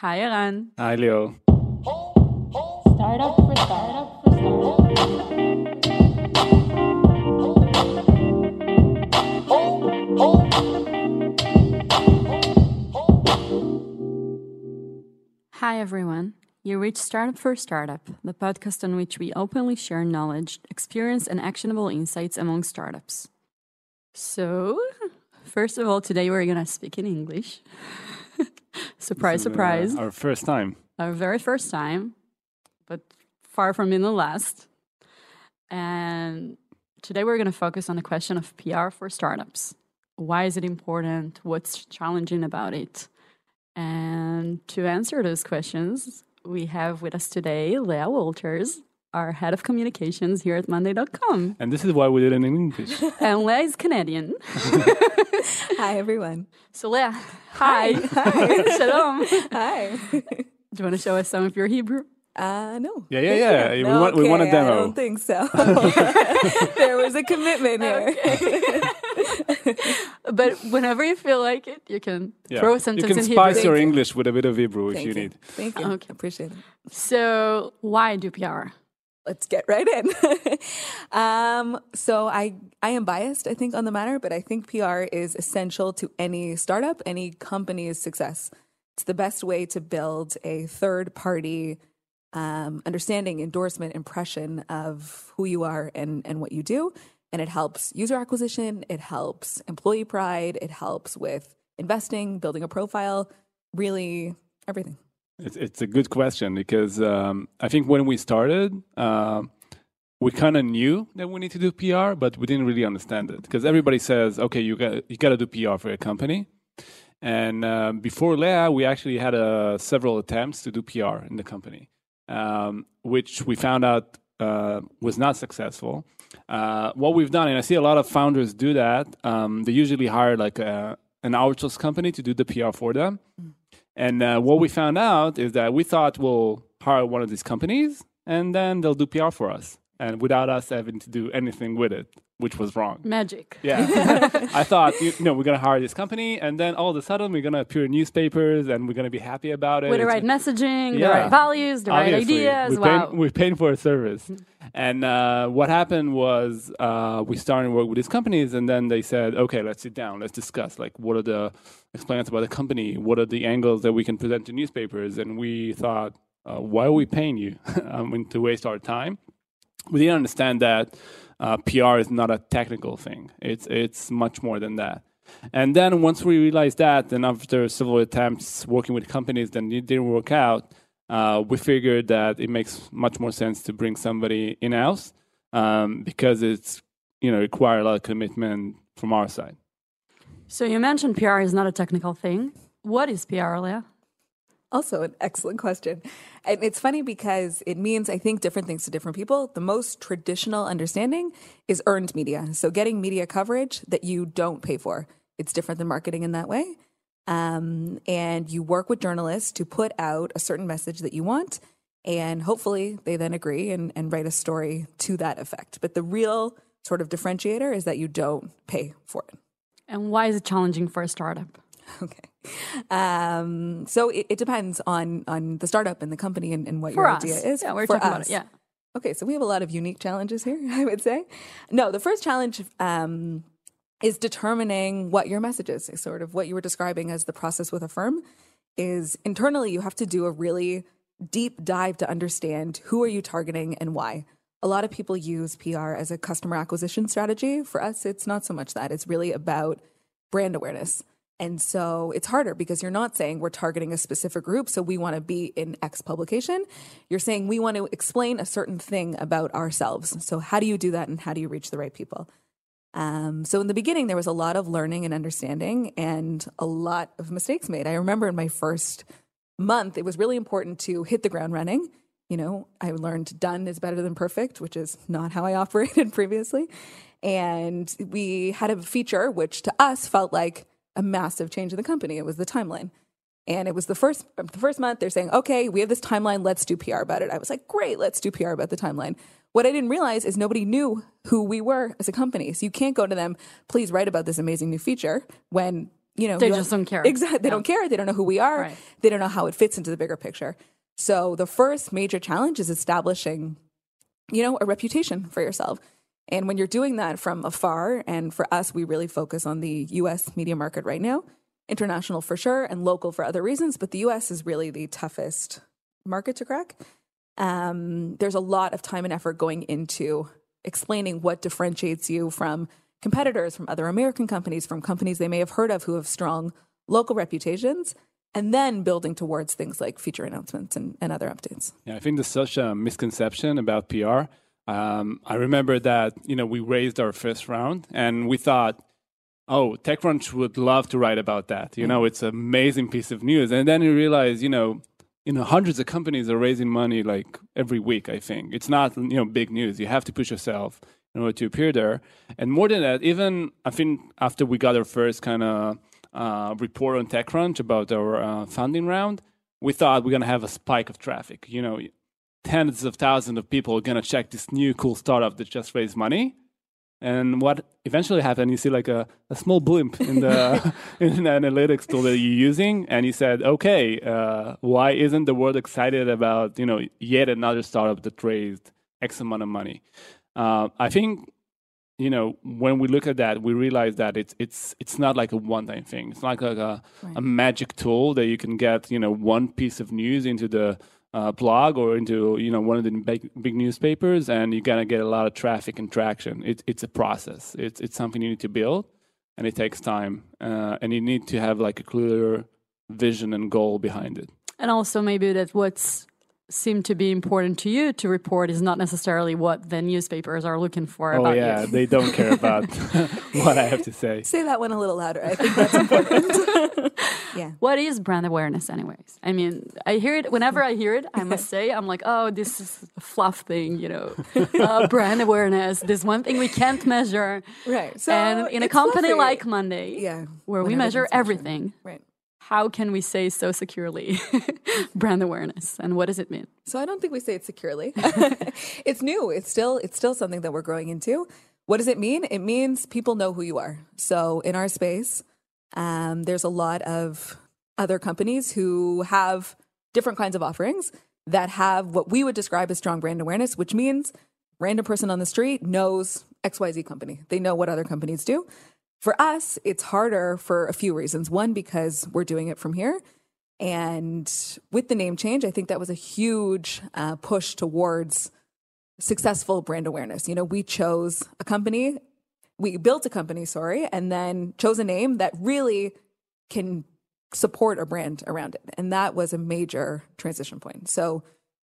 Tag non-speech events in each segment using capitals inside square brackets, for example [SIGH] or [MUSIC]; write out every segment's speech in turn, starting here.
Hi, Eran. Hi, Leo. Startup for startup for startup. Hi, everyone. You reached Startup for Startup, the podcast on which we openly share knowledge, experience, and actionable insights among startups. So, first of all, today we're going to speak in English. [LAUGHS] surprise, is, uh, surprise. our first time. our very first time, but far from being the last. And today we're going to focus on the question of PR for startups. Why is it important? What's challenging about it? And to answer those questions, we have with us today Leah Walters, our head of communications here at Monday.com. And this is why we did it in English. [LAUGHS] And Leah is Canadian. [LAUGHS] Hi, everyone. So, Leah, hi. [LAUGHS] Shalom. Hi. Do you want to show us some of your Hebrew? Uh, no. Yeah, yeah, yeah. We want- we want a demo. I don't think so. there was a commitment here. But whenever you feel like it, you can Yeah. throw a sentence. you can in spice Hebrew. your English with a bit of Hebrew if you you. need. Thank you. Okay. Appreciate it. So, why do PR? Let's get right in. [LAUGHS] um, so I I am biased, I think, on the matter, but I think PR is essential to any startup, any company's success. It's the best way to build a third party um, understanding, endorsement, impression of who you are and, and what you do. And it helps user acquisition, it helps employee pride, it helps with investing, building a profile, really everything. It's, it's a good question because um, I think when we started, um we kind of knew that we need to do PR, but we didn't really understand it because everybody says, okay, you got you got to do PR for your company. And um, before Leah, we actually had uh, several attempts to do PR in the company, um, which we found out uh, was not successful. Uh, what we've done, and I see a lot of founders do that, um, they usually hire like a, an outsourced company to do the PR for them. And uh, what we found out is that we thought we'll hire one of these companies and then they'll do PR for us and without us having to do anything with it, which was wrong. Magic. Yeah. [LAUGHS] I thought, you know, we're going to hire this company and then all of a sudden we're going to appear in newspapers and we're going to be happy about it. With the right messaging, the right values, the right ideas. We're Wow. paying, we're paying for a service. And uh, what happened was uh, we started work with these companies, and then they said, "Okay, let's sit down, let's discuss. Like, what are the explain us about the company? What are the angles that we can present to newspapers?" And we thought, uh, "Why are we paying you? [LAUGHS] Mean, to waste our time?" We didn't understand that uh, PR is not a technical thing. It's it's much more than that. And then once we realized that, and after several attempts working with companies that didn't work out, uh, we figured that it makes much more sense to bring somebody in house um, because it's you know require a lot of commitment from our side. So, you mentioned PR is not a technical thing. What is PR, Leah? Also, an excellent question. And it's funny because it means, I think, different things to different people. The most traditional understanding is earned media. So, getting media coverage that you don't pay for. It's different than marketing in that way. Um, and you work with journalists to put out a certain message that you want. And hopefully, they then agree and, and write a story to that effect. But the real sort of differentiator is that you don't pay for it. And why is it challenging for a startup? [LAUGHS] Okay. Um, so it, it depends on on the startup and the company and, and what For your us. idea is. Yeah, we're for talking about us. it. Yeah. Okay, so we have a lot of unique challenges here, [LAUGHS] I would say. No, the first challenge um, is determining what your message is, sort of what you were describing as the process with a firm is internally you have to do a really deep dive to understand who are you targeting and why. A lot of people use PR as a customer acquisition strategy. For us, it's not so much that. It's really about brand awareness. And so it's harder because you're not saying we're targeting a specific group, so we want to be in X publication. You're saying we want to explain a certain thing about ourselves. So, how do you do that and how do you reach the right people? Um, so, in the beginning, there was a lot of learning and understanding and a lot of mistakes made. I remember in my first month, it was really important to hit the ground running. You know, I learned done is better than perfect, which is not how I [LAUGHS] operated previously. And we had a feature which to us felt like a massive change in the company. It was the timeline. And it was the first the first month they're saying, "Okay, we have this timeline, let's do PR about it." I was like, "Great, let's do PR about the timeline." What I didn't realize is nobody knew who we were as a company. So you can't go to them, "Please write about this amazing new feature" when you know, They just don't care. Exactly. They Yeah. don't care. They don't know who we are. Right. They don't know how it fits into the bigger picture. So the first major challenge is establishing, you know, a reputation for yourself. And when you're doing that from afar, and for us, we really focus on the US media market right now, international for sure, and local for other reasons, but the US is really the toughest market to crack. Um, there's a lot of time and effort going into explaining what differentiates you from competitors, from other American companies, from companies they may have heard of who have strong local reputations, and then building towards things like feature announcements and, and other updates. Yeah, I think there's such a misconception about PR. Um, I remember that you know we raised our first round and we thought, oh, TechCrunch would love to write about that. You know, it's an amazing piece of news. And then you realize, you know, you know, hundreds of companies are raising money like every week. I think it's not you know big news. You have to push yourself in order to appear there. And more than that, even I think after we got our first kind of uh, report on TechCrunch about our uh, funding round, we thought we're gonna have a spike of traffic. You know, tens of thousands of people are gonna check this new cool startup that just raised money. And what eventually happened, you see like a, a small blimp in the [LAUGHS] in the analytics tool that you're using, and you said, okay, uh, why isn't the world excited about you know yet another startup that raised X amount of money? Uh, I think you know when we look at that, we realize that it's it's it's not like a one-time thing. It's not like a, a magic tool that you can get you know one piece of news into the uh, blog or into you know one of the big, big newspapers, and you're gonna get a lot of traffic and traction. It's it's a process. It's it's something you need to build, and it takes time, uh, and you need to have like a clear vision and goal behind it. And also maybe that what's seemed to be important to you to report is not necessarily what the newspapers are looking for Oh about yeah, you. they don't care about [LAUGHS] [LAUGHS] what I have to say. Say that one a little louder. I think that's important. [LAUGHS] yeah. What is brand awareness, anyways? I mean, I hear it whenever I hear it. I must say, I'm like, oh, this is a fluff thing, you know, uh, brand awareness. This one thing we can't measure. Right. So and in a company fluffy. like Monday, yeah, where we measure everything's measured. everything, Right. How can we say so securely [LAUGHS] brand awareness, and what does it mean? So I don't think we say it securely. [LAUGHS] it's new. It's still it's still something that we're growing into. What does it mean? It means people know who you are. So in our space, um, there's a lot of other companies who have different kinds of offerings that have what we would describe as strong brand awareness, which means random person on the street knows XYZ company. They know what other companies do. For us, it's harder for a few reasons. One, because we're doing it from here. And with the name change, I think that was a huge uh, push towards successful brand awareness. You know, we chose a company, we built a company, sorry, and then chose a name that really can support a brand around it. And that was a major transition point. So,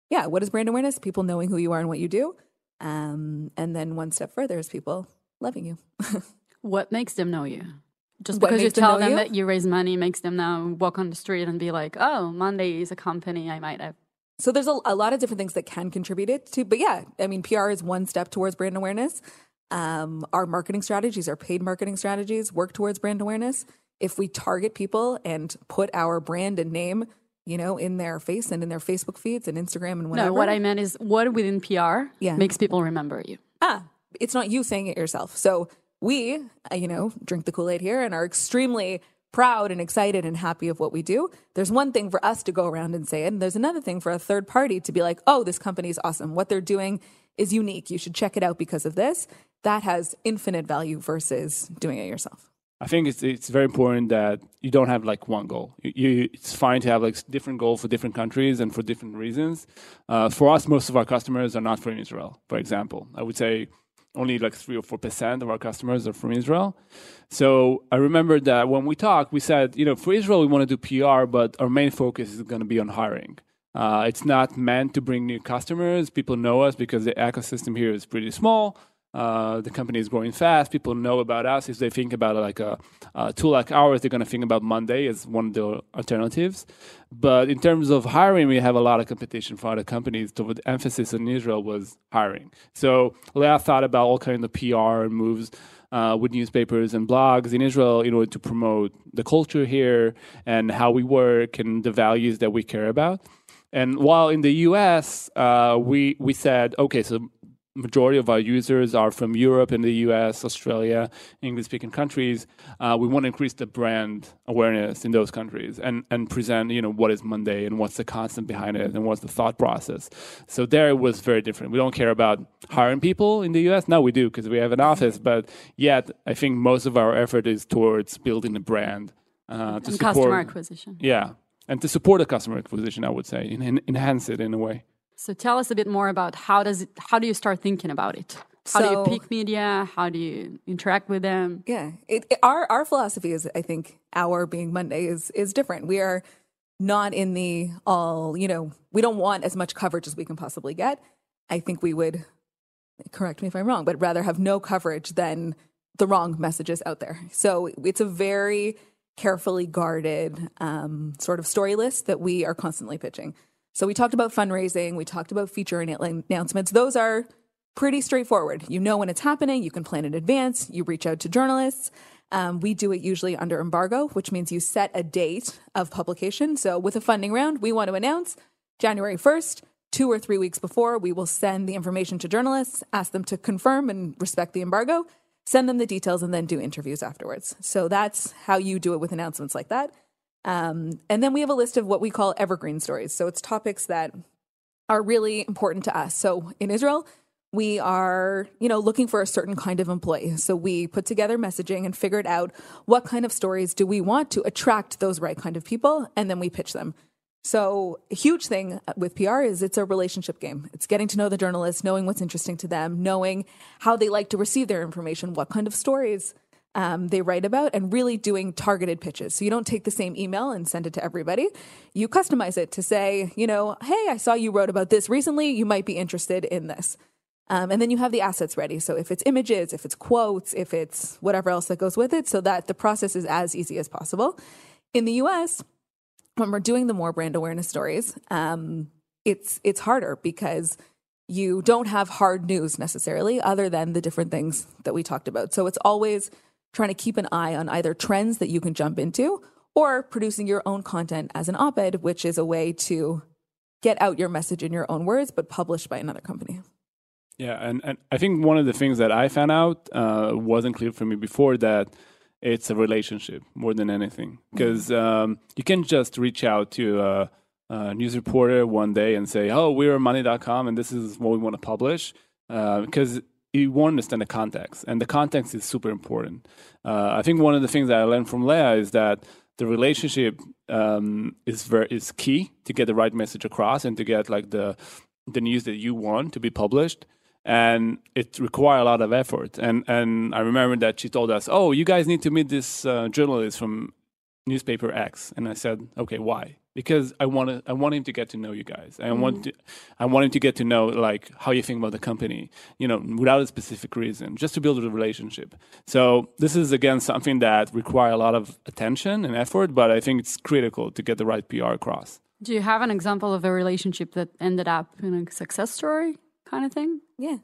yeah, what is brand awareness? People knowing who you are and what you do. Um, and then one step further is people loving you. [LAUGHS] What makes them know you? Just because you makes them tell them you? that you raise money makes them now walk on the street and be like, oh, Monday is a company I might have. So there's a, a lot of different things that can contribute it to, but yeah, I mean, PR is one step towards brand awareness. Um, our marketing strategies, our paid marketing strategies, work towards brand awareness. If we target people and put our brand and name, you know, in their face and in their Facebook feeds and Instagram and whatever. No, what I meant is what within PR Yeah. makes people remember you. ah, it's not you saying it yourself. So we, uh, you know, drink the Kool Aid here and are extremely proud and excited and happy of what we do. There's one thing for us to go around and say and there's another thing for a third party to be like, oh, this company is awesome. What they're doing is unique. You should check it out because of this. That has infinite value versus doing it yourself. I think it's it's very important that you don't have like one goal. You, you, it's fine to have like different goals for different countries and for different reasons. Uh, for us, most of our customers are not from Israel. For example, I would say only like three or four percent of our customers are from Israel. So I remember that when we talked, we said, you know, for Israel we want to do PR, but our main focus is going to be on hiring. Uh, it's not meant to bring new customers. People know us because the ecosystem here is pretty small. Uh, the company is growing fast. People know about us. If they think about like a, a tool like ours, they're going to think about Monday as one of the alternatives. But in terms of hiring, we have a lot of competition for other companies. The emphasis in Israel was hiring. So Leah thought about all kinds of PR and moves uh, with newspapers and blogs in Israel in order to promote the culture here and how we work and the values that we care about. And while in the U.S., uh, we we said, okay, so majority of our users are from Europe and the US, Australia, English speaking countries. Uh, we want to increase the brand awareness in those countries and, and present, you know, what is Monday and what's the concept behind it and what's the thought process. So there it was very different. We don't care about hiring people in the US. Now we do because we have an office, but yet I think most of our effort is towards building a brand. Uh, to And support, customer acquisition. Yeah. And to support the customer acquisition, I would say, and enhance it in a way. So tell us a bit more about how does it how do you start thinking about it? How do you pick media? How do you interact with them? Yeah, it, it- our our philosophy is, I think, our being Monday is is different. We are not in the all, you know, we don't want as much coverage as we can possibly get. I think we would correct me if I'm wrong, but rather have no coverage than the wrong messages out there. So it's a very carefully guarded um, sort of story list that we are constantly pitching. So we talked about fundraising, we talked about feature annou- announcements. Those are pretty straightforward. You know when it's happening, you can plan in advance, you reach out to journalists. Um, we do it usually under embargo, which means you set a date of publication. So with a funding round, we want to announce January 1st, two or three weeks before, we will send the information to journalists, ask them to confirm and respect the embargo, send them the details, and then do interviews afterwards. So that's how you do it with announcements like that. Um, and then we have a list of what we call evergreen stories. So it's topics that are really important to us. So in Israel, we are, you know, looking for a certain kind of employee. So we put together messaging and figured out what kind of stories do we want to attract those right kind of people, and then we pitch them. So a huge thing with PR is it's a relationship game. It's getting to know the journalists, knowing what's interesting to them, knowing how they like to receive their information, what kind of stories um, they write about, and really doing targeted pitches. So you don't take the same email and send it to everybody. You customize it to say, you know, hey, I saw you wrote about this recently. You might be interested in this. Um, and then you have the assets ready. So if it's images, if it's quotes, if it's whatever else that goes with it, so that the process is as easy as possible. In the US, when we're doing the more brand awareness stories, um, it's it's harder because you don't have hard news necessarily, other than the different things that we talked about. So it's always trying to keep an eye on either trends that you can jump into or producing your own content as an op-ed, which is a way to get out your message in your own words, but published by another company. Yeah, and, and I think one of the things that I found out uh, wasn't clear for me before that it's a relationship more than anything. Because um, you can just reach out to a, a news reporter one day and say, oh, we're monday.com and this is what we want to publish. Because you won't understand the context, and the context is super important. Uh, I think one of the things that I learned from Leah is that the relationship um, is very is key to get the right message across and to get like the the news that you want to be published and it requires a lot of effort. And and i remember that she told us oh you guys need to meet this uh, journalist from newspaper x. And i said okay why because i want to i want him to get to know you guys i want to i want him to get to know like how you think about the company you know without a specific reason just to build a relationship so this is again something that requires a lot of attention and effort but i think it's critical to get the right pr across Do you have an example of a relationship that ended up in a success story kind of thing? Yeah.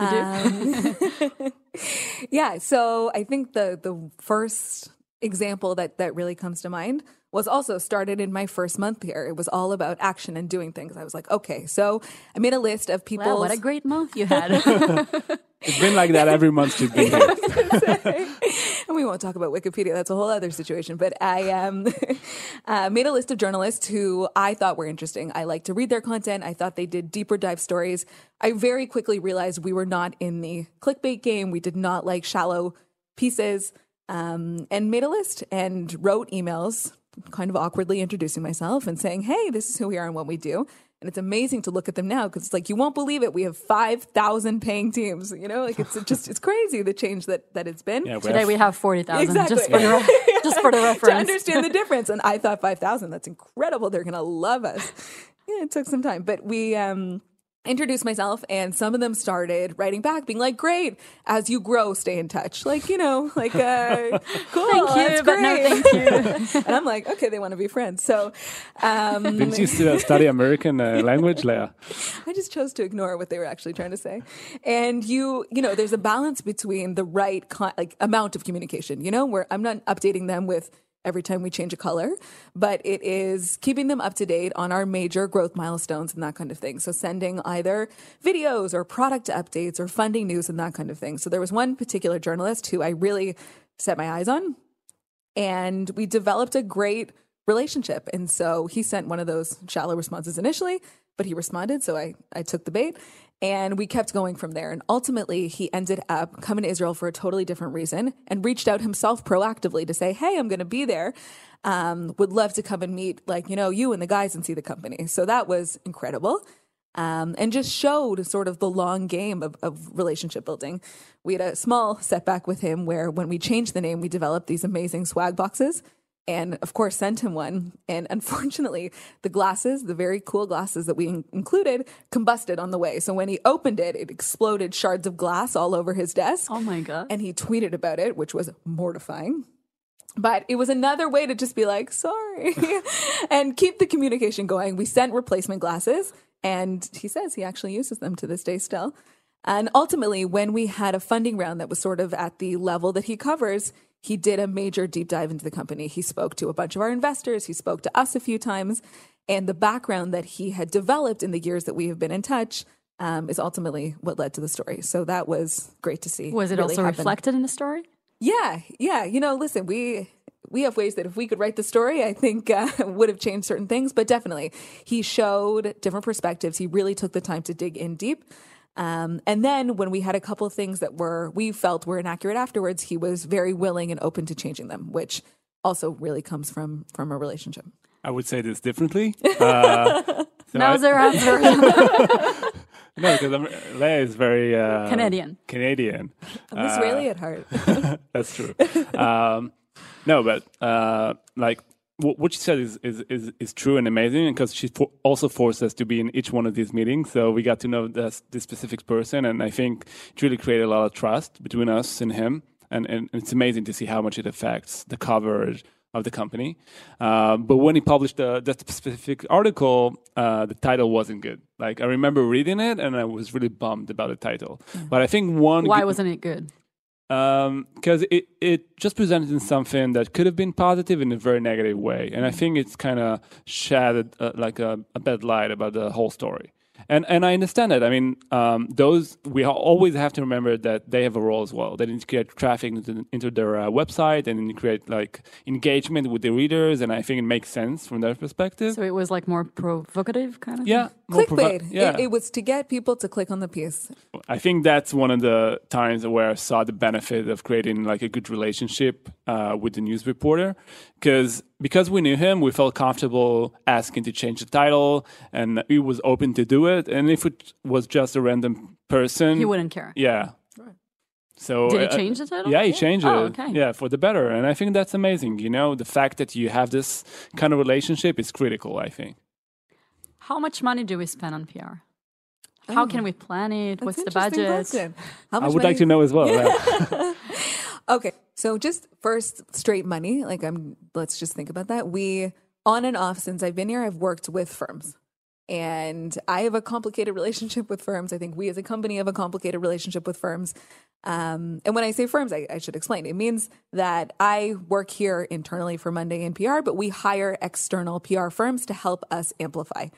You do? Um, [LAUGHS] yeah. So I think the the first example that that really comes to mind was also started in my first month here. It was all about action and doing things. I was like, okay, so I made a list of people. Wow, what a great month you had. [LAUGHS] it's been like that every month she's been here [LAUGHS] and we won't talk about Wikipedia. That's a whole other situation. But I um, [LAUGHS] uh, made a list of journalists who I thought were interesting. I like to read their content. I thought they did deeper dive stories. I very quickly realized we were not in the clickbait game. We did not like shallow pieces. Um, and made a list and wrote emails, kind of awkwardly introducing myself and saying, "Hey, this is who we are and what we do." And it's amazing to look at them now because it's like you won't believe it. We have five thousand paying teams. You know, like it's just it's crazy the change that that it's been. yeah, we Today have- we have 40,000 Exactly. just, for the re- [LAUGHS] just for the to understand the [LAUGHS] difference. And I thought 5,000, that's incredible. They're going to love us. Yeah, it took some time, but we, um, introduced myself and some of them started writing back being like great as you grow stay in touch like you know [LAUGHS] like uh [LAUGHS] cool Thank you, that's but no great. thank you. [LAUGHS] and i'm like okay they want to be friends so um Didn't you stu- study American uh, language, Leah? I just chose to ignore what they were actually trying to say. And you, you know, there's a balance between the right con- like amount of communication, you know, where I'm not updating them with every time we change a color, but it is keeping them up to date on our major growth milestones and that kind of thing. So sending either videos or product updates or funding news and that kind of thing. So there was one particular journalist who I really set my eyes on and we developed a great relationship. And so he sent one of those shallow responses initially, but he responded. So I, I took the bait and we kept going from there. And ultimately, he ended up coming to Israel for a totally different reason and reached out himself proactively to say, Hey, I'm going to be there. Um, would love to come and meet, like, you know, you and the guys and see the company. So that was incredible. Um, and just showed sort of the long game of, of relationship building. We had a small setback with him where when we changed the name, we developed these amazing swag boxes and of course sent him one. And unfortunately, the glasses, the very cool glasses that we in- included, combusted on the way. So when he opened it, it exploded shards of glass all over his desk. Oh my God. And he tweeted about it, which was mortifying. But it was another way to just be like, sorry, [LAUGHS] and keep the communication going. We sent replacement glasses, and he says he actually uses them to this day still. And ultimately, when we had a funding round that was sort of at the level that he covers, he did a major deep dive into the company. He spoke to a bunch of our investors, he spoke to us a few times, and the background that he had developed in the years that we have been in touch um, is ultimately what led to the story. So that was great to see. Was it really also happen. reflected in the story? Yeah, yeah. You know, listen, we we have ways that if we could write the story, I think uh, [LAUGHS] would have changed certain things. But definitely, he showed different perspectives. He really took the time to dig in deep. Um, and then when we had a couple of things that were we felt were inaccurate afterwards, he was very willing and open to changing them, which also really comes from from a relationship. I would say this differently. [LAUGHS] Uh, so That I- their answer. [LAUGHS] no, because I'm, Leah is very uh, Canadian. Canadian. I'm Israeli at heart. [LAUGHS] That's true. um, no, but uh, like wh- what she said is is is, is true and amazing because she for- also forced us to be in each one of these meetings, so we got to know this, this specific person, and I think it really created a lot of trust between us and him, and and it's amazing to see how much it affects the coverage of the company. Uh, but when he published the, that specific article, uh, the title wasn't good. Like I remember reading it, and I was really bummed about the title. But I think one Why good- wasn't it good? Because it, it just presented something that could have been positive in a very negative way. And I think it's kind of shed uh, like a, a bad light about the whole story. And and I understand that. I mean, um, those we always have to remember that they have a role as well. They need to create traffic into, into their uh, website and then create like engagement with the readers. And I think it makes sense from their perspective. So it was like more provocative kind of yeah, more provi- Clickbait. yeah, It, it was to get people to click on the piece. I think that's one of the times where I saw the benefit of creating like a good relationship uh, with the news reporter, because because we knew him, we felt comfortable asking to change the title, and he was open to do it. And if it was just a random person, He wouldn't care. yeah. So Did he uh, change the title? Yeah, he changed Oh, it. okay. Yeah, for the better, and I think that's amazing. You know, the fact that you have this kind of relationship is critical. I think. How much money do we spend on PR? How can we plan it? What's the budget? question. How I much would like to know as well. yeah. [LAUGHS] [LAUGHS] Okay, so just first straight money, like I'm let's just think about that. We on and off since I've been here, I've worked with firms. And I have a complicated relationship with firms. I think we as a company have a complicated relationship with firms. Um, and when I say firms, I, I should explain. It means that I work here internally for Monday in PR, but we hire external PR firms to help us amplify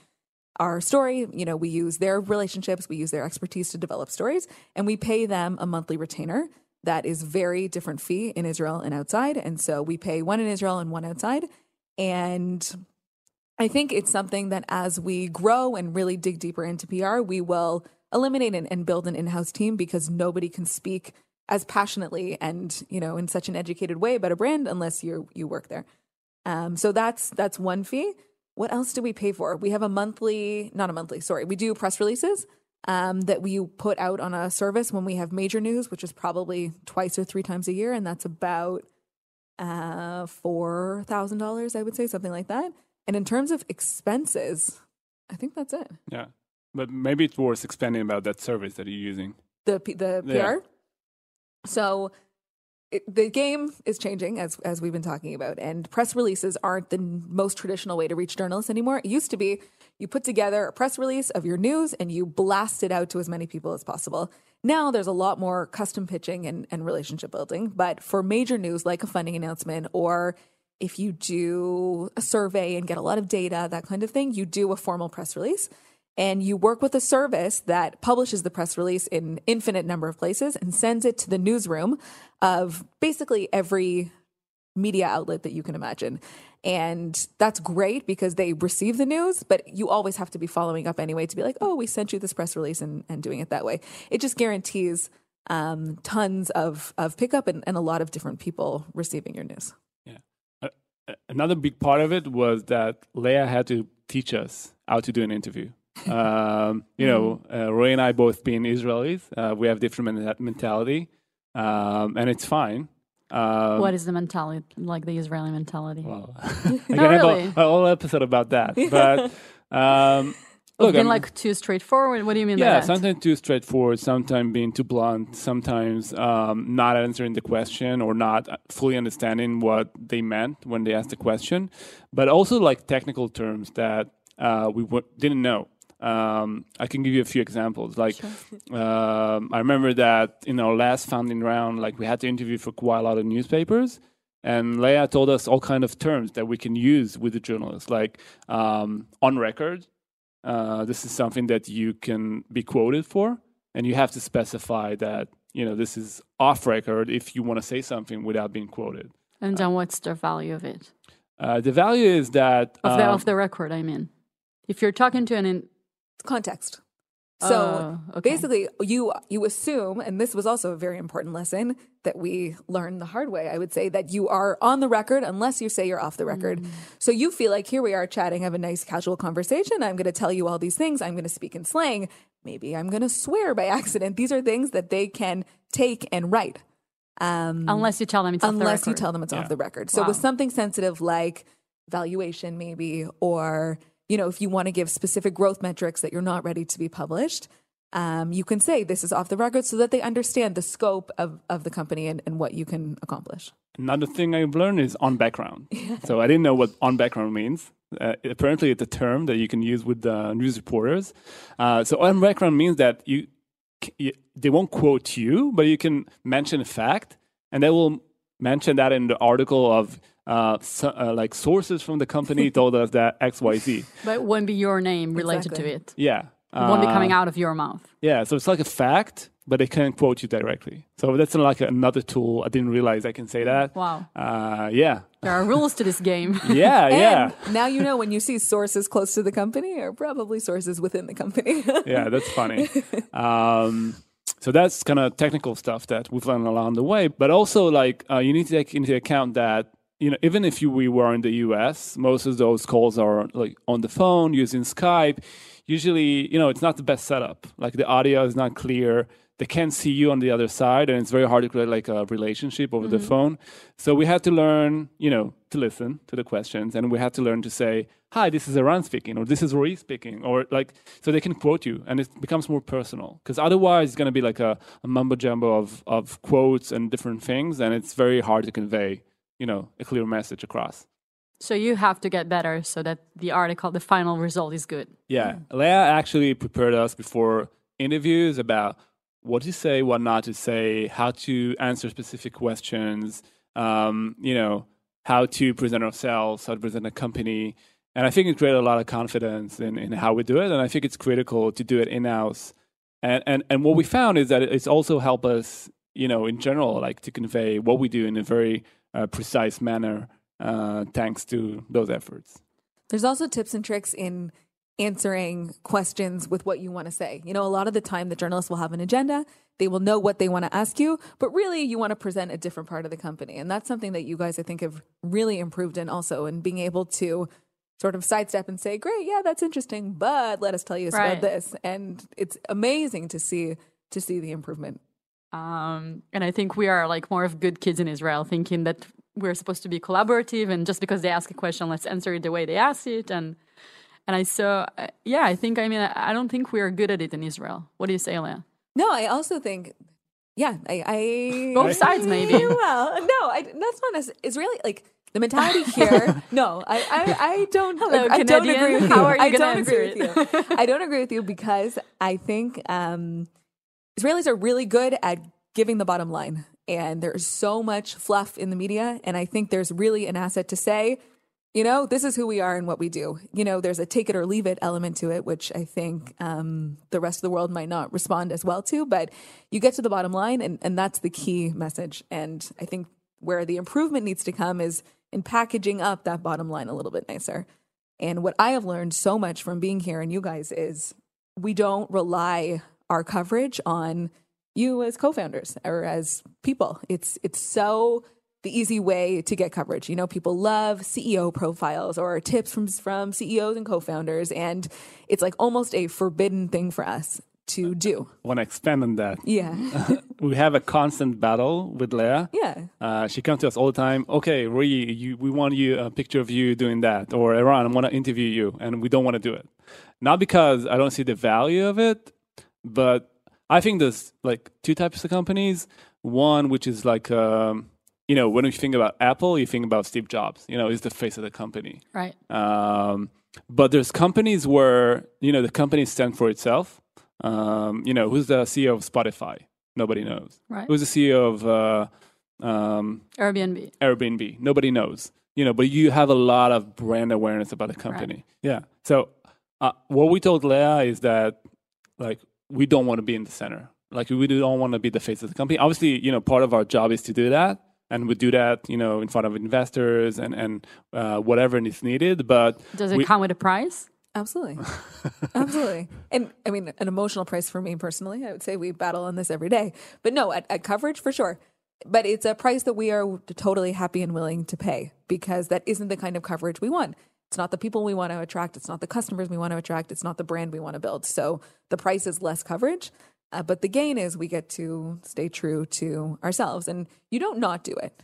our story. You know, we use their relationships, we use their expertise to develop stories, and we pay them a monthly retainer that is very different fee in Israel and outside. And so we pay one in Israel and one outside. And I think it's something that as we grow and really dig deeper into PR, we will eliminate and, and build an in-house team because nobody can speak as passionately and you know in such an educated way about a brand unless you you work there. Um, so that's that's one fee. What else do we pay for? We have a monthly, not a monthly, sorry. We do press releases um, that we put out on a service when we have major news, which is probably twice or three times a year, and that's about uh, four thousand dollars, I would say, something like that. And in terms of expenses, I think that's it. Yeah, but maybe it's worth expanding about that service that you're using. The P- the PR. Yeah. So it, the game is changing as as we've been talking about, and press releases aren't the most traditional way to reach journalists anymore. It used to be you put together a press release of your news and you blast it out to as many people as possible. Now there's a lot more custom pitching and, and relationship building, but for major news like a funding announcement or if you do a survey and get a lot of data, that kind of thing, you do a formal press release and you work with a service that publishes the press release in infinite number of places and sends it to the newsroom of basically every media outlet that you can imagine. And that's great because they receive the news, but you always have to be following up anyway to be like, oh, we sent you this press release and, and doing it that way. It just guarantees um, tons of, of pickup and, and a lot of different people receiving your news. Yeah. Uh, another big part of it was that Leah had to teach us how to do an interview. Um, you know, uh, Roy and I both being Israelis, uh, we have different men- mentality, um, and it's fine. Um, what is the mentality, like the Israeli mentality? well, [LAUGHS] [LAUGHS] I can have really. a, a whole episode about that. [LAUGHS] But um, look, being I'm- like too straightforward. What do you mean by yeah, sometimes too straightforward, sometimes being too blunt, sometimes um, not answering the question or not fully understanding what they meant when they asked the question, but also like technical terms that uh, we w- didn't know. Um, I can give you a few examples. Like, um, I remember that in our last funding round, like we had to interview for quite a lot of newspapers, and Leah told us all kind of terms that we can use with the journalists, like um, on record. Uh, this is something that you can be quoted for, and you have to specify that you know this is off record if you want to say something without being quoted. and then what's the value of it? Uh, the value is that Of the, um, of the record, I mean. If you're talking to an. In, Context. So Oh, okay. basically, you you assume, and this was also a very important lesson that we learned the hard way. I would say that you are on the record unless you say you're off the record. Mm. So you feel like here we are chatting, have a nice casual conversation. I'm going to tell you all these things. I'm going to speak in slang. Maybe I'm going to swear by accident. These are things that they can take and write. Um, unless you tell them it's off the unless you record. tell them it's Yeah. off the record. So Wow. with something sensitive like valuation, maybe, or you know, if you want to give specific growth metrics that you're not ready to be published, um, you can say this is off the record so that they understand the scope of, of the company and, and what you can accomplish. Another thing I've learned is on background. [LAUGHS] So I didn't know what on background means. Uh, apparently, it's a term that you can use with uh, news reporters. Uh, so on background means that you, you they won't quote you, but you can mention a fact, and they will mention that in the article of uh, so, uh, like sources from the company told us that X Y Z. [LAUGHS] But it won't be your name related Exactly. to it. Yeah. It won't be Uh, coming out of your mouth. Yeah, so it's like a fact, but they can't quote you directly. So that's like another tool. I didn't realize I can say that. Wow. Uh, yeah. There are rules to this game. [LAUGHS] Yeah, yeah. Now you know when you see sources close to the company or probably sources within the company. [LAUGHS] yeah, that's funny. Um, so that's kind of technical stuff that we've learned along the way. But also, like, uh, you need to take into account that you know, even if you, we were in the U.S., most of those calls are like on the phone using Skype. Usually, you know, it's not the best setup. Like the audio is not clear. They can't see you on the other side, and it's very hard to create like a relationship over the mm-hmm. phone. So we had to learn, you know, to listen to the questions, and we had to learn to say, "Hi, this is Eran speaking," or "This is Roy speaking," or like so they can quote you, and it becomes more personal. Because otherwise, it's going to be like a, a mumbo jumbo of of quotes and different things, and it's very hard to convey, you know, a clear message across. so you have to get better so that the article, the final result is good. Yeah, Leah actually prepared us before interviews about what to say, what not to say, how to answer specific questions, um, you know, how to present ourselves, how to present a company. And I think it created a lot of confidence in, in how we do it. And I think it's critical to do it in house. And, and, and what we found is that it's also helped us, you know, in general, like to convey what we do in a very uh, precise manner, uh, thanks to those efforts. There's also tips and tricks in answering questions with what you want to say. You know, a lot of the time the journalists will have an agenda, they will know what they want to ask you, but really you want to present a different part of the company. And that's something that you guys I think have really improved in also in being able to sort of sidestep and say, "Great, yeah, that's interesting, but let us tell you Right. about this." And it's amazing to see to see the improvement. Um, and I think we are like more of good kids in Israel, thinking that we're supposed to be collaborative, and just because they ask a question, let's answer it the way they ask it. And and I so uh, yeah, I think I mean I, don't think we are good at it in Israel. What do you say, Leah? No, I also think, yeah, I, I Both sides, maybe. [LAUGHS] well, no, I, that's not as Israeli. Like the mentality here. [LAUGHS] no, I, I, I don't. Hello, I, don't agree with you. How are you I don't agree answer with you. I don't agree with you because I think um, Israelis are really good at giving the bottom line. And there's so much fluff in the media. And I think there's really an asset to say, you know, this is who we are and what we do. You know, there's a take it or leave it element to it, which I think um, the rest of the world might not respond as well to. But you get to the bottom line, and, and that's the key message. And I think where the improvement needs to come is in packaging up that bottom line a little bit nicer. And what I have learned so much from being here and you guys is we don't rely our coverage on you as co-founders or as people. It's it's so the easy way to get coverage. You know, people love CEO profiles or tips from from CEOs and co-founders, and it's like almost a forbidden thing for us to do. I want to expand on that. Yeah, [LAUGHS] we have a constant battle with Leah. yeah, Uh, she comes to us all the time. Okay, Ree, you, we want you a picture of you doing that, or Eran, I want to interview you, and we don't want to do it. Not because I don't see the value of it, but I think there's like two types of companies. One which is like, um, you know, when you think about Apple, you think about Steve Jobs. You know, he's the face of the company. Right. Um, but there's companies where you know the company stands for itself. Um, you know, who's the CEO of Spotify? Nobody knows. Right. Who's the CEO of uh, um, Airbnb. Airbnb? Nobody knows. You know, but you have a lot of brand awareness about the company. Yeah. So uh, what we told Leah is that like we don't want to be in the center. Like we don't want to be the face of the company. Obviously, you know, part of our job is to do that. And we do that, you know, in front of investors and and uh, whatever is needed. But Does it we- come with a price? absolutely, [LAUGHS] absolutely. And I mean, an emotional price for me personally. I would say we battle on this every day, but no, at, at coverage for sure. But it's a price that we are totally happy and willing to pay because that isn't the kind of coverage we want. It's not the people we want to attract. It's not the customers we want to attract. It's not the brand we want to build. So the price is less coverage. Uh, but the gain is we get to stay true to ourselves. And you don't not do it.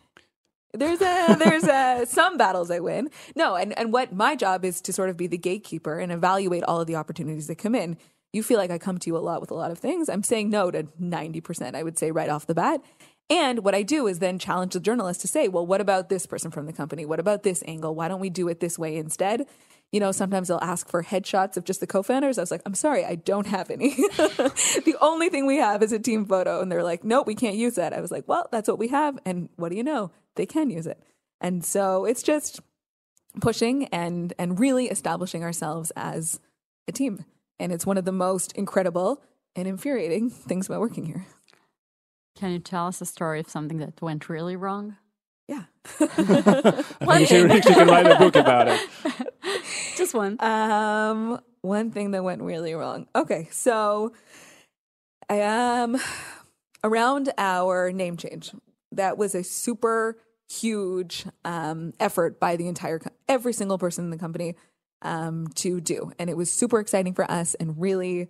There's a [LAUGHS] there's a some battles I win. No, and and what my job is to sort of be the gatekeeper and evaluate all of the opportunities that come in. You feel like I come to you a lot with a lot of things. I'm saying no to 90%, I would say right off the bat. And what I do is then challenge the journalist to say, well, what about this person from the company? What about this angle? Why don't we do it this way instead? You know, sometimes they'll ask for headshots of just the co-founders. I was like, I'm sorry, I don't have any. [LAUGHS] the only thing we have is a team photo. And they're like, nope, we can't use that. I was like, well, that's what we have. And what do you know? They can use it. And so it's just pushing and and really establishing ourselves as a team. And it's one of the most incredible and infuriating things about working here. Can you tell us a story of something that went really wrong? Yeah. [LAUGHS] you should, [LAUGHS] you can write a book about it. [LAUGHS] Just one. Um, one thing that went really wrong. Okay, so I am around our name change. That was a super huge um, effort by the entire co- every single person in the company um, to do, and it was super exciting for us and really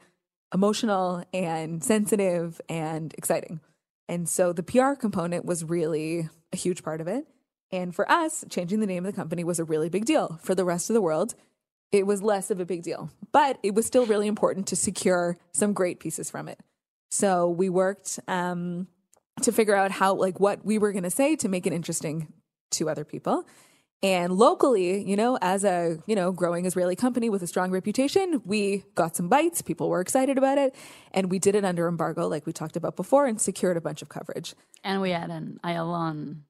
emotional and sensitive and exciting. And so the PR component was really a huge part of it. And for us, changing the name of the company was a really big deal. For the rest of the world, it was less of a big deal, but it was still really important to secure some great pieces from it. So we worked um, to figure out how, like, what we were going to say to make it interesting to other people. And locally, you know, as a, you know, growing Israeli company with a strong reputation, we got some bites. People were excited about it. And we did it under embargo, like we talked about before, and secured a bunch of coverage. And we had an Ayalon.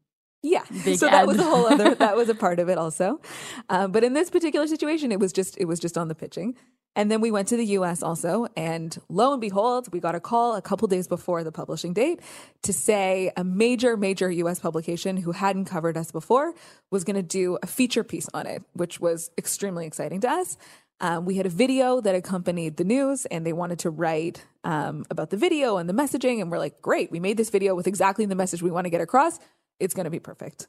Yeah. Big so that was a whole other that was a [LAUGHS] part of it also. Uh, but in this particular situation, it was just it was just on the pitching. And then we went to the US also, and lo and behold, we got a call a couple days before the publishing date to say a major, major US publication who hadn't covered us before was going to do a feature piece on it, which was extremely exciting to us. Um, we had a video that accompanied the news, and they wanted to write um, about the video and the messaging. And we're like, great, we made this video with exactly the message we want to get across. It's going to be perfect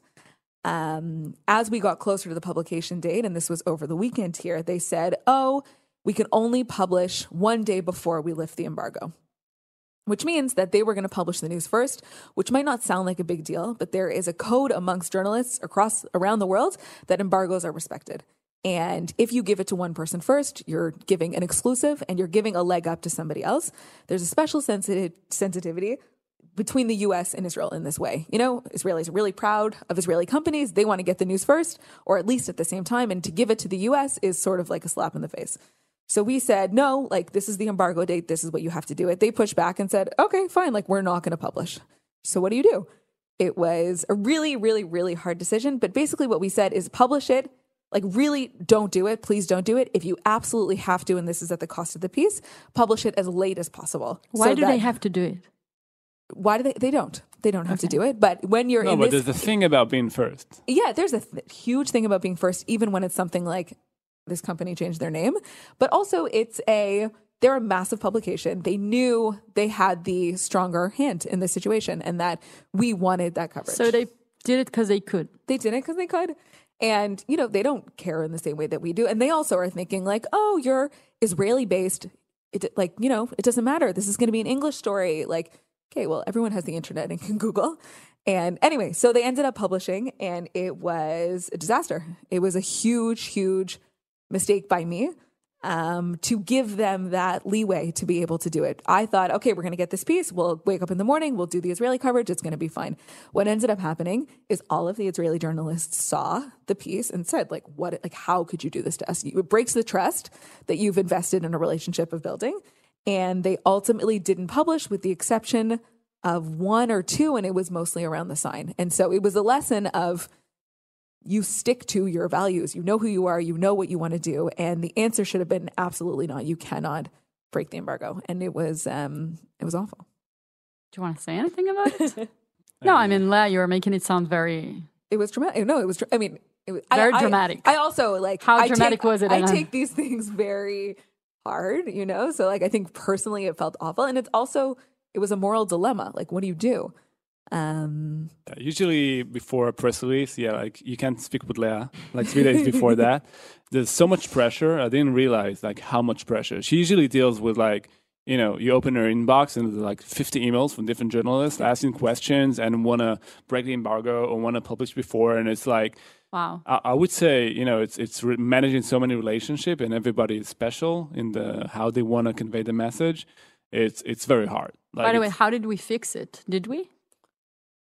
um, as we got closer to the publication date, and this was over the weekend here, they said, oh, we can only publish one day before we lift the embargo. Which means that they were going to publish the news first, which might not sound like a big deal, but there is a code amongst journalists across around the world that embargoes are respected. And if you give it to one person first, you're giving an exclusive and you're giving a leg up to somebody else. There's a special sensitive sensitivity between the US and Israel in this way. You know, Israelis are really proud of Israeli companies. They want to get the news first, or at least at the same time. And to give it to the US is sort of like a slap in the face. So we said, no, like, this is the embargo date. This is what you have to do it. They pushed back and said, okay, fine. Like, we're not going to publish. So what do you do? It was a really, really, really hard decision. But basically, what we said is publish it. Like, really don't do it. Please don't do it. If you absolutely have to, and this is at the cost of the piece, publish it as late as possible. Why So do that- they have to do it? Why do they? They don't. They don't have to do it. But when you're No, in but this, there's a thing about being first. yeah, there's a th- huge thing about being first, even when it's something like this company changed their name. But also, it's a they're a massive publication. They knew they had the stronger hand in this situation, and that we wanted that coverage. So they did it because they could. they did it because they could. And, you know, they don't care in the same way that we do. And they also are thinking, like, oh, you're Israeli based. It, like, you know, it doesn't matter. This is going to be an English story. Like, okay, well, everyone has the internet and can Google. And anyway, so they ended up publishing, and it was a disaster. It was a huge, huge mistake by me um, to give them that leeway to be able to do it. I thought, okay, we're going to get this piece. We'll wake up in the morning. We'll do the Israeli coverage. It's going to be fine. What ended up happening is all of the Israeli journalists saw the piece and said, like, what, like, how could you do this to us? It breaks the trust that you've invested in a relationship of building. And they ultimately didn't publish, with the exception of one or two, and it was mostly around the sign. And so it was a lesson of you stick to your values. You know who you are, you know what you want to do. And the answer should have been absolutely not. You cannot break the embargo. And it was um it was awful. Do you want to say anything about it? [LAUGHS] no, I mean, Leah, you're making it sound very. It was dramatic. No, it was. dra- I mean, it was Very I, I- dramatic. I, also like How I dramatic take- was it, I Anna? take these things very hard, you know. So like, I think personally, it felt awful, and it's also it was a moral dilemma. Like, what do you do? Um, Yeah, usually before a press release, yeah, like you can't speak with Leah. Like three days before [LAUGHS] that, there's so much pressure. I didn't realize like how much pressure. She usually deals with like you know you open her inbox and there's like 50 emails from different journalists asking questions and want to break the embargo or want to publish before, and it's like Wow. I, I would say you know it's it's re- managing so many relationship and everybody is special in the how they want to convey the message. It's it's very hard. Like By the way, how did we fix it? Did we?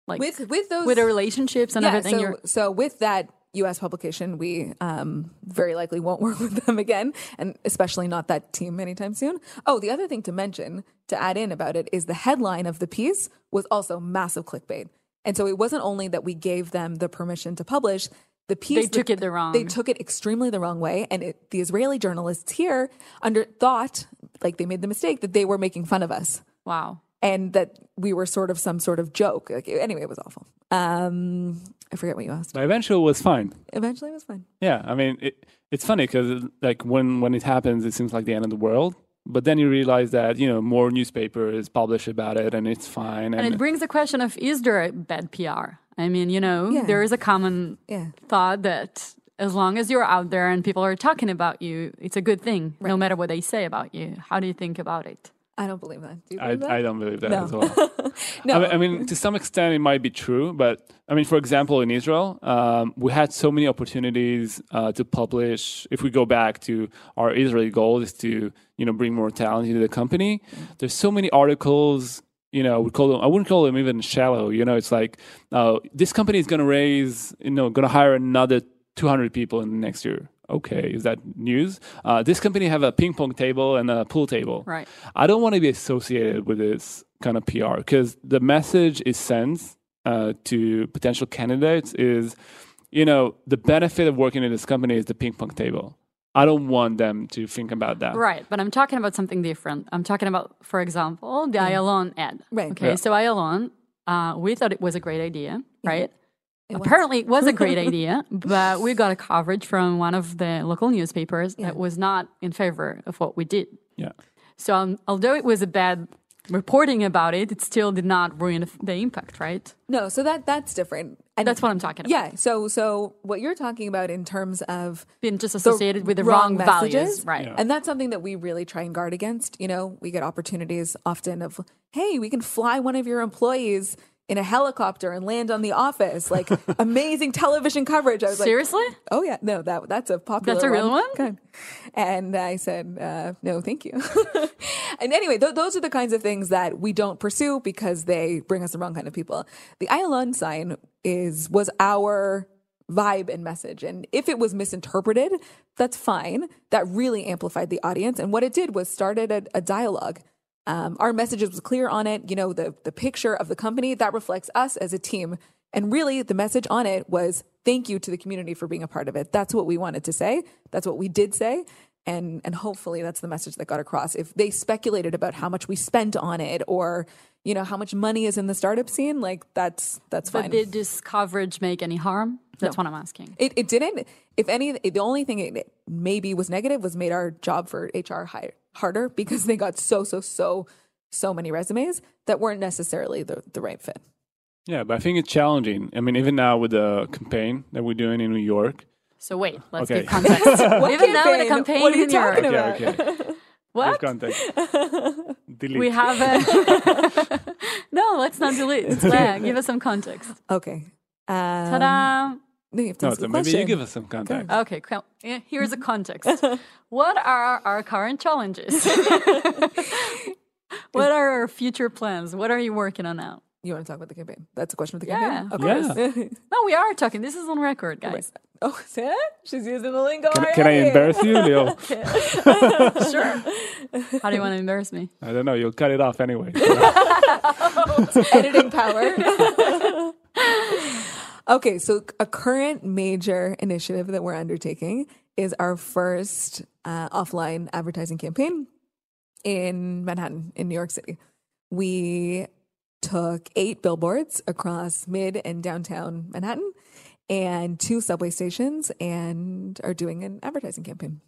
Like with with those with the relationships and yeah, everything. So, so with that U.S. publication, we um, very likely won't [LAUGHS] work with them again, and especially not that team anytime soon. Oh, the other thing to mention to add in about it is the headline of the piece was also massive clickbait, and so it wasn't only that we gave them the permission to publish. The piece They took it the wrong- They took it extremely the wrong way, and it, the Israeli journalists here under thought like they made the mistake that they were making fun of us wow. And that we were sort of some sort of joke. Like, anyway, it was awful. Um, I forget what you asked. but eventually it was fine. Eventually, it was fine. Yeah, I mean, it, it's funny because like when when it happens, it seems like the end of the world. But then you realize that you know more newspapers publish about it, and it's fine. And And, it brings the question of is there a bad PR? I mean, you know, Yeah. there is a common Yeah. thought that as long as you're out there and people are talking about you, it's a good thing, no matter what they say about you. How do you think about it? I don't believe that. Do you I, that? I don't believe that No. as well. [LAUGHS] no. I, mean, I mean, to some extent, it might be true, but I mean, for example, in Israel, um, we had so many opportunities uh, to publish. If we go back to our Israeli goal, is to you know bring more talent into the company. There's so many articles. You know, we call them. I wouldn't call them even shallow. You know, it's like uh, this company is going to raise. You know, going to hire another 200 people in the next year. Okay, is that news? Uh, this company have a ping pong table and a pool table. Right. I don't want to be associated with this kind of PR because the message is sent uh, to potential candidates is, you know, the benefit of working in this company is the ping pong table. I don't want them to think about that. Right, but I'm talking about something different. I'm talking about, for example, the Ayalon ad. Right. Okay, Yeah. so Ayalon, uh, we thought it was a great idea, right? It was. Apparently, it was a [LAUGHS] great idea, but we got a coverage from one of the local newspapers that was not in favor of what we did. Yeah. So, um, although it was a bad reporting about it, it still did not ruin the impact, right? no. So that that's different. And That's what I'm talking about. Yeah. So so what you're talking about in terms of Being just the associated with the wrong, values, messages, right? Yeah. And that's something that we really try and guard against. You know, we get opportunities often of, hey, we can fly one of your employees in a helicopter and land on the office, like [LAUGHS] amazing television coverage. I was like, Seriously? Oh yeah, no, that that's a popular. That's a real one? And I said, uh, no, thank you. [LAUGHS] and anyway, th- those are the kinds of things that we don't pursue because they bring us the wrong kind of people. The Ayalon sign is was our vibe and message, and if it was misinterpreted, that's fine. That really amplified the audience, and what it did was started a, a dialogue. Um, our messages was clear on it. You know, the the picture of the company that reflects us as a team. And really, the message on it was thank you to the community for being a part of it. That's what we wanted to say. That's what we did say. And, and hopefully that's the message that got across. If they speculated about how much we spent on it or, you know, how much money is in the startup scene, like that's that's fine. But did this coverage make any harm? That's what I'm asking. It, it didn't. If any, the only thing it maybe was negative was made our job for HR high, harder because they got so so so so many resumes that weren't necessarily the, the right fit. Yeah, but I think it's challenging. I mean, even now with the campaign that we're doing in New York. So wait, let's Okay. give context. [LAUGHS] [LAUGHS] Even now with a campaign What are you in Europe. talking Okay, about? okay. [LAUGHS] What? Context. Delete. We have a No, let's not delete. Yeah, give us some context. Okay. Um, Ta-da! No, you have to no, answer so the maybe you give us some context. Okay, cool. Here's a mm-hmm. context. [LAUGHS] what are our current challenges? [LAUGHS] what are our future plans? What are you working on now? You want to talk about the campaign? That's a question of the campaign. Yeah. campaign. Of Yeah. course. [LAUGHS] No, we are talking. This is on record, guys. oh, see that? She's using the lingo. Can, can I embarrass you, Leo? Sure. How do you want to embarrass me? I don't know. You'll cut it off anyway. Oh, editing power. Okay, so a current major initiative that we're undertaking is our first uh, offline advertising campaign in Manhattan, in New York City. We took eight billboards across mid and downtown Manhattan and two subway stations and are doing an advertising campaign.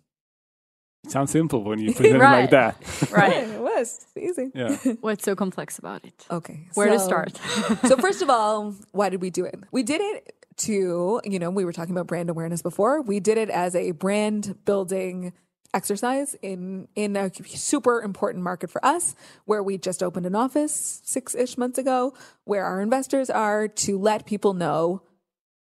Sounds simple when you [LAUGHS] present it Right. like that. [LAUGHS] Right. [LAUGHS] It was easy. Yeah. What's so complex about it? Okay. Where to start? so first of all, why did we do it? We did it to, you know, we were talking about brand awareness before. We did it as a brand building exercise in in a super important market for us where we just opened an office 6ish months ago where our investors are to let people know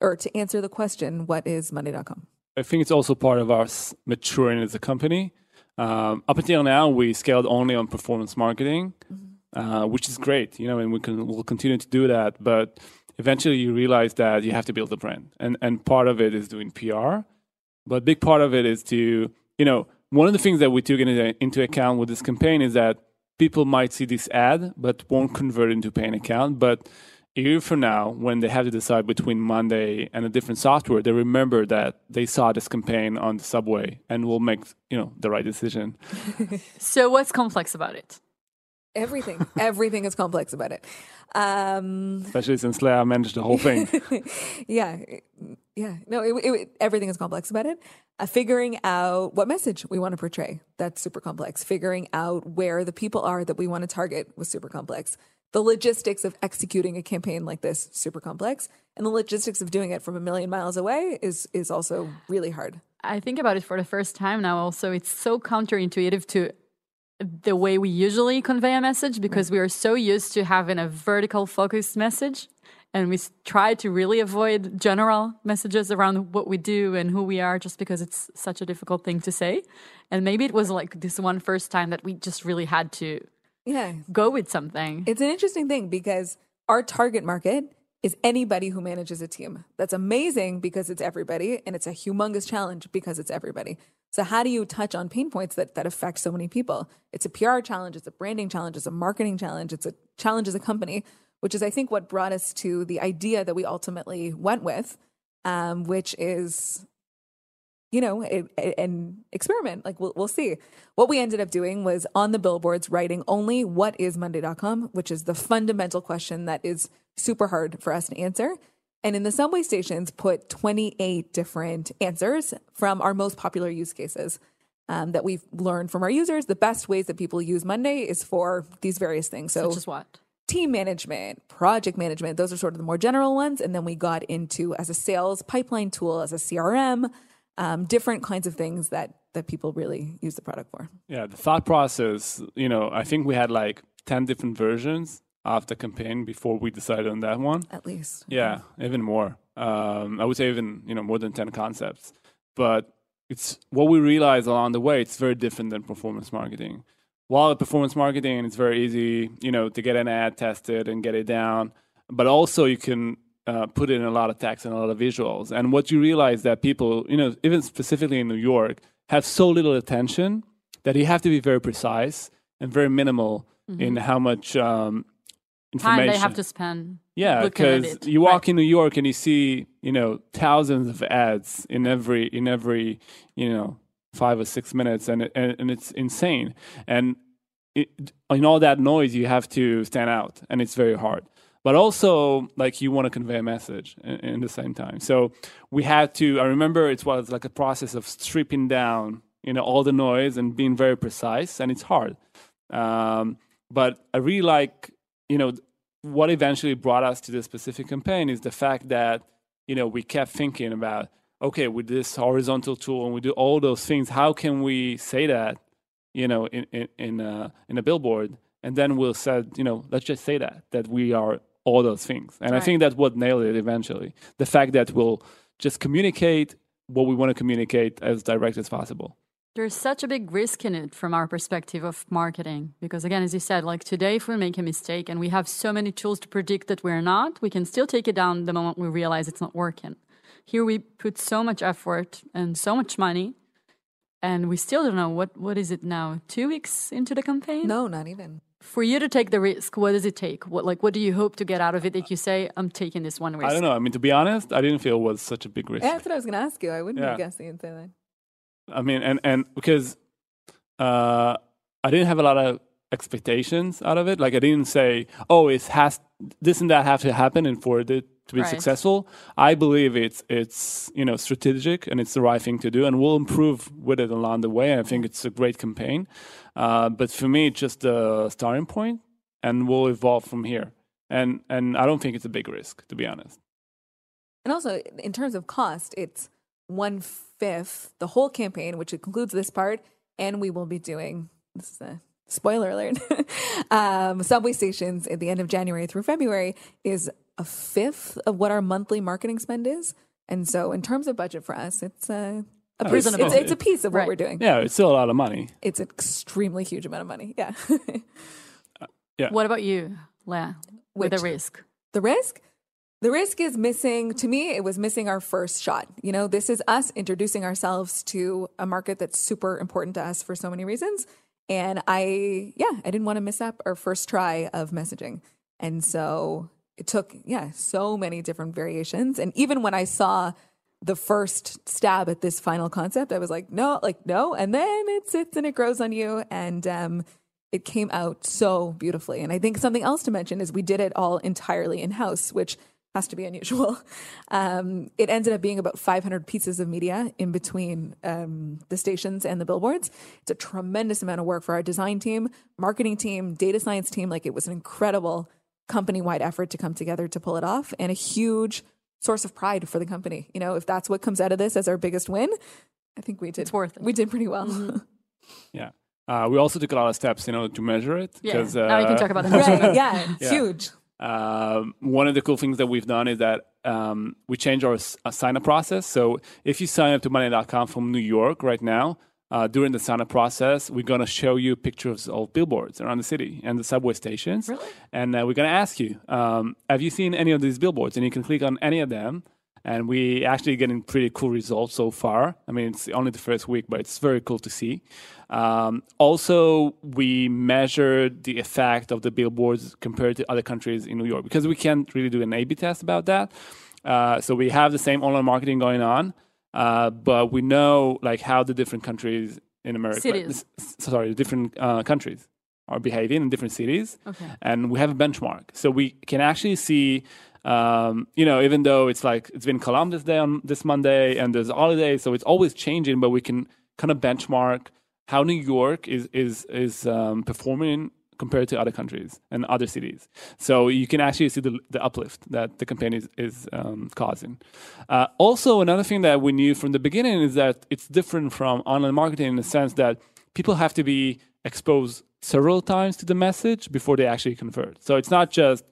or to answer the question what is monday.com. I think it's also part of us maturing as a company. Um, up until now, we scaled only on performance marketing, uh, which is great, you know, and we can we'll continue to do that. But eventually, you realize that you have to build a brand, and and part of it is doing PR, but a big part of it is to you know one of the things that we took into, into account with this campaign is that people might see this ad but won't convert into paying account, but a year from now, when they have to decide between Monday and a different software, they remember that they saw this campaign on the subway and will make you know the right decision. [LAUGHS] So what's complex about it? Everything, [LAUGHS] everything is complex about it. Um, Especially since Leah managed the whole thing. [LAUGHS] yeah, yeah. No, it, it, everything is complex about it. Uh, figuring out what message we want to portray that's super complex. Figuring out where the people are that we want to target was super complex. The logistics of executing a campaign like this super complex, and the logistics of doing it from a million miles away is is also really hard. I think about it for the first time now. Also, it's so counterintuitive to the way we usually convey a message because we are so used to having a vertical focused message and we try to really avoid general messages around what we do and who we are just because it's such a difficult thing to say and maybe it was like this one first time that we just really had to Yeah, go with something It's an interesting thing because our target market is anybody who manages a team. That's amazing because it's everybody, and it's a humongous challenge because it's everybody. So, how do you touch on pain points that, that affect so many people? It's a PR challenge, it's a branding challenge, it's a marketing challenge, it's a challenge as a company, which is, I think, what brought us to the idea that we ultimately went with, um, which is you know, a- a- an experiment. Like we'll, we'll see. What we ended up doing was on the billboards writing only what is Monday.com, which is the fundamental question that is super hard for us to answer. And in the subway stations, put 28 different answers from our most popular use cases um, that we've learned from our users. The best ways that people use Monday is for these various things. So such as what team management, project management, those are sort of the more general ones. And then we got into as a sales pipeline tool, as a CRM, um, different kinds of things that that people really use the product for. Yeah, the thought process, you know, I think we had like 10 different versions of the campaign before we decided on that one. At least, Yeah, even more. Um, I would say even, you know, more than 10 concepts. But it's what we realized along the way, it's very different than performance marketing. While performance marketing, it's very easy, you know, to get an ad tested and get it down. But also you can uh, put in a lot of text and a lot of visuals. And what you realize that people, you know, even specifically in New York, have so little attention that you have to be very precise and very minimal in how much um, Time information they have to spend. yeah, because you walk Right. in New York and you see, you know, thousands of ads in every in every, you know, five or six minutes, and and, and it's insane. And it, in all that noise, you have to stand out, and it's very hard. But also, like you want to convey a message in, in the same time. So we had to. I remember it was like a process of stripping down, you know, all the noise and being very precise, and it's hard. Um, but I really like, you know, what eventually brought us to this specific campaign is the fact that you know we kept thinking about okay with this horizontal tool and we do all those things how can we say that you know in in in a, in a billboard and then we'll say you know let's just say that that we are all those things and i think that's what nailed it eventually the fact that we'll just communicate what we want to communicate as direct as possible There's such a big risk in it from our perspective of marketing. Because, again, as you said, like today, if we make a mistake and we have so many tools to predict that we're not, we can still take it down the moment we realize it's not working. Here, we put so much effort and so much money, and we still don't know what, what is it now? Two weeks into the campaign? No, not even. For you to take the risk, what does it take? What like what do you hope to get out of it that you say, I'm taking this one risk? i don't know i mean to be honest i didn't feel it was such a big risk Yeah, that's what I was going to ask you. I wouldn't Yeah. have guessed you'd say that. I mean, and and because uh, I didn't have a lot of expectations out of it. Like I didn't say, "Oh, it has this and that have to happen," and for it to be Right. successful. I believe it's it's you know strategic and it's the right thing to do, and we'll improve with it along the way. I think it's a great campaign, uh, but for me, it's just a starting point, and we'll evolve from here. And and I don't think it's a big risk, to be honest. And also, in terms of cost, it's one fifth the whole campaign, which includes this part, and we will be doing this is a spoiler alert. [LAUGHS] um, subway stations at the end of January through February is a fifth of what our monthly marketing spend is, and so in terms of budget for us, it's a, a piece, Reasonable. it's, it's a piece of what Right. we're doing. Yeah, it's still a lot of money. It's an extremely huge amount of money. Yeah. [LAUGHS] Yeah. What about you, Leah? With Which- a risk. The risk? The risk is missing, to me, it was missing our first shot. You know, this is us introducing ourselves to a market that's super important to us for so many reasons. And I, yeah, I didn't want to miss up our first try of messaging. And so it took, yeah, so many different variations. And even when I saw the first stab at this final concept, I was like, no, like, no. And then it sits and it grows on you. And, um, it came out so beautifully. And I think something else to mention is we did it all entirely in house, which has to be unusual. [LAUGHS] Um, it ended up being about 500 pieces of media in between um, the stations and the billboards. It's a tremendous amount of work for our design team, marketing team, data science team. Like it was an incredible company wide effort to come together to pull it off and a huge source of pride for the company. You know, if that's what comes out of this as our biggest win, I think we did. It's worth it. We did pretty well. [LAUGHS] Yeah. Uh, we also took a lot of steps, you know, to measure it. Yeah. 'cause, now we can uh, talk about the right? Yeah, it's [LAUGHS] Yeah. huge. Um, one of the cool things that we've done is that um, we changed our s- uh, sign up process. So if you sign up to monday.com from New York right now, uh, during the up process, we're going to show you pictures of billboards around the city and the subway stations. Really? And uh, we're going to ask you, um, have you seen any of these billboards? And you can click on any of them. And we actually getting pretty cool results so far. I mean, it's only the first week, but it's very cool to see. Um, also, we measured the effect of the billboards compared to other countries in New York because we can't really do an A/B test about that. Uh, so we have the same online marketing going on, uh, but we know like how the different countries in America, Cities. sorry, the different uh, countries are behaving in different cities Okay. and we have a benchmark so we can actually see um, you know even though it's like it's been columbus day on this monday and there's a holiday so it's always changing but we can kind of benchmark how new york is is is um, performing compared to other countries and other cities so you can actually see the, the uplift that the campaign is, is um, causing uh, also another thing that we knew from the beginning is that it's different from online marketing in the sense that people have to be exposed several times to the message before they actually convert. So it's not just,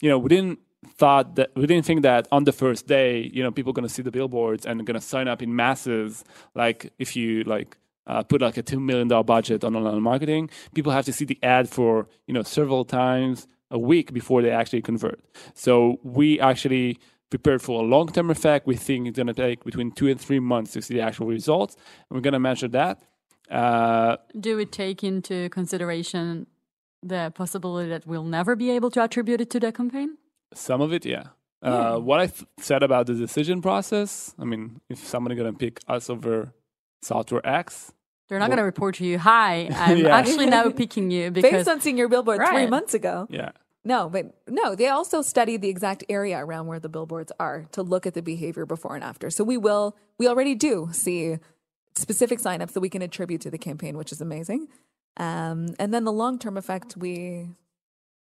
you know, we didn't thought that we didn't think that on the first day, you know, people are going to see the billboards and going to sign up in masses. Like if you like uh, put like a two million dollar budget on online marketing, people have to see the ad for you know several times a week before they actually convert. So we actually prepared for a long term effect. We think it's going to take between two and three months to see the actual results, and we're going to measure that. Uh, Do we take into consideration the possibility that we'll never be able to attribute it to the campaign? Some of it, yeah. Uh, what I th- said about the decision process, I mean, if somebody's gonna pick us over software X, They're not going to report to you, hi, [LAUGHS] I'm Yeah. actually now picking you [LAUGHS] because Based on seeing your billboard three months ago. yeah, No, but no, they also study the exact area around where the billboards are to look at the behavior before and after. So we will, we already do see specific signups that we can attribute to the campaign, which is amazing. Um, and then the long term effect, we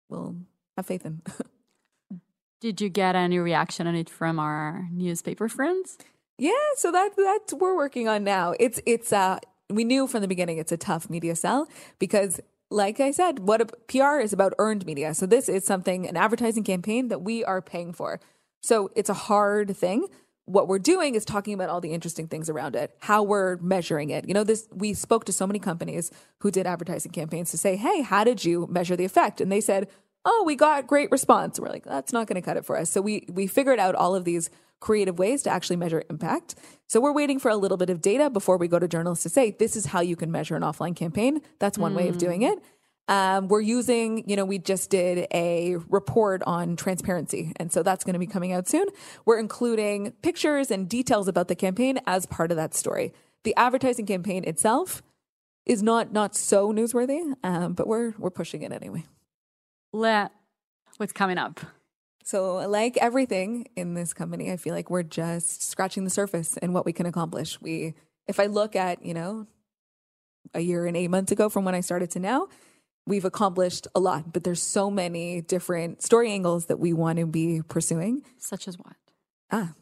will have faith in. [LAUGHS] did you get any reaction on it from our newspaper friends? Yeah, so that that's we're working on now. It's it's uh we knew from the beginning it's a tough media sell because like I said, what a, PR is about earned media. So this is something an advertising campaign that we are paying for. So it's a hard thing. What we're doing is talking about all the interesting things around it, how we're measuring it. You know, this we spoke to so many companies who did advertising campaigns to say, "Hey, how did you measure the effect?" And they said, "Oh, we got great response." We're like, "That's not going to cut it for us." So we we figured out all of these creative ways to actually measure impact. So we're waiting for a little bit of data before we go to journalists to say, "This is how you can measure an offline campaign." That's one way of doing it. Um, we're using, you know, we just did a report on transparency. And so that's going to be coming out soon. We're including pictures and details about the campaign as part of that story. The advertising campaign itself is not not so newsworthy, um, but we're we're pushing it anyway. Let what's coming up? So, like everything in this company, I feel like we're just scratching the surface and what we can accomplish. We, if I look at, you know, a year and eight months ago from when I started to now, we've accomplished a lot, but there's so many different story angles that we want to be pursuing. Such as what? Ah,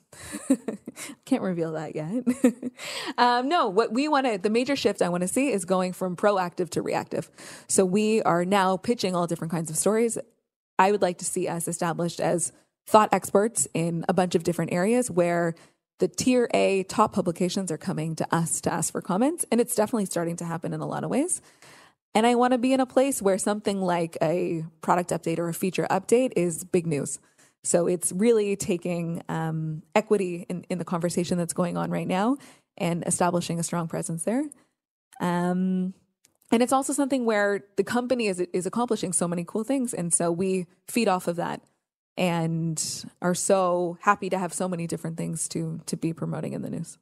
[LAUGHS] can't reveal that yet. [LAUGHS] um, no, what we want to, the major shift I want to see is going from proactive to reactive. So we are now pitching all different kinds of stories. I would like to see us established as thought experts in a bunch of different areas where the tier A top publications are coming to us to ask for comments. And it's definitely starting to happen in a lot of ways. And I want to be in a place where something like a product update or a feature update is big news. So it's really taking um, equity in, in the conversation that's going on right now and establishing a strong presence there. Um, and it's also something where the company is is accomplishing so many cool things, and so we feed off of that and are so happy to have so many different things to to be promoting in the news.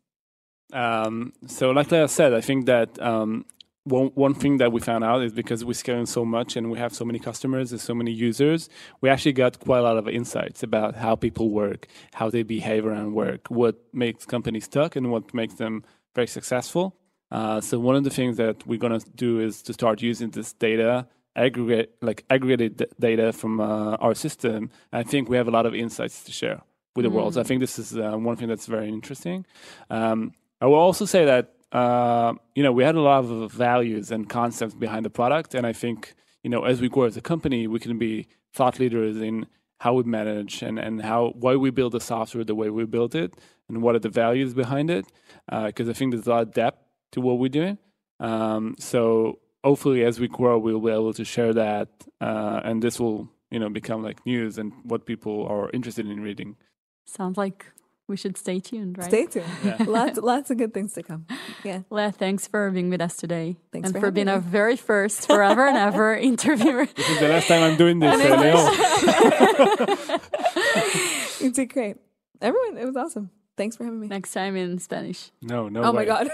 Um, so, like I said, I think that um, one one thing that we found out is because we're scaling so much and we have so many customers and so many users, we actually got quite a lot of insights about how people work, how they behave around work, what makes companies stuck, and what makes them very successful. Uh, so, one of the things that we're gonna do is to start using this data aggregate like aggregated data from uh, our system. I think we have a lot of insights to share with the world. So I think this is uh, one thing that's very interesting. Um, I will also say that uh, you know we had a lot of values and concepts behind the product, and I think you know as we grow as a company, we can be thought leaders in how we manage and, and how why we build the software the way we build it, and what are the values behind it. Because I think there's a lot of depth to what we're doing. Um, so hopefully, as we grow, we'll be able to share that, uh, and this will you know become like news and what people are interested in reading. Sounds like we should stay tuned, right? Stay tuned. [LAUGHS] lots lots of good things to come. Yeah. Le, thanks for being with us today. Thanks and for for, being me. our very first forever and ever [LAUGHS] interviewer. This is the last time I'm doing this. [LAUGHS] uh, Leo. You did great. Everyone, it was awesome. Thanks for having me. Next time in Spanish. No, no. oh my god.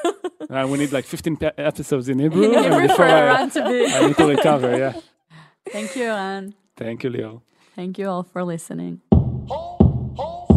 Uh, we need like 15 pe- episodes in Hebrew, In and Hebrew for before I, everyone to be. I need to recover. Yeah. Thank you, and Thank you, Leo. thank you all for listening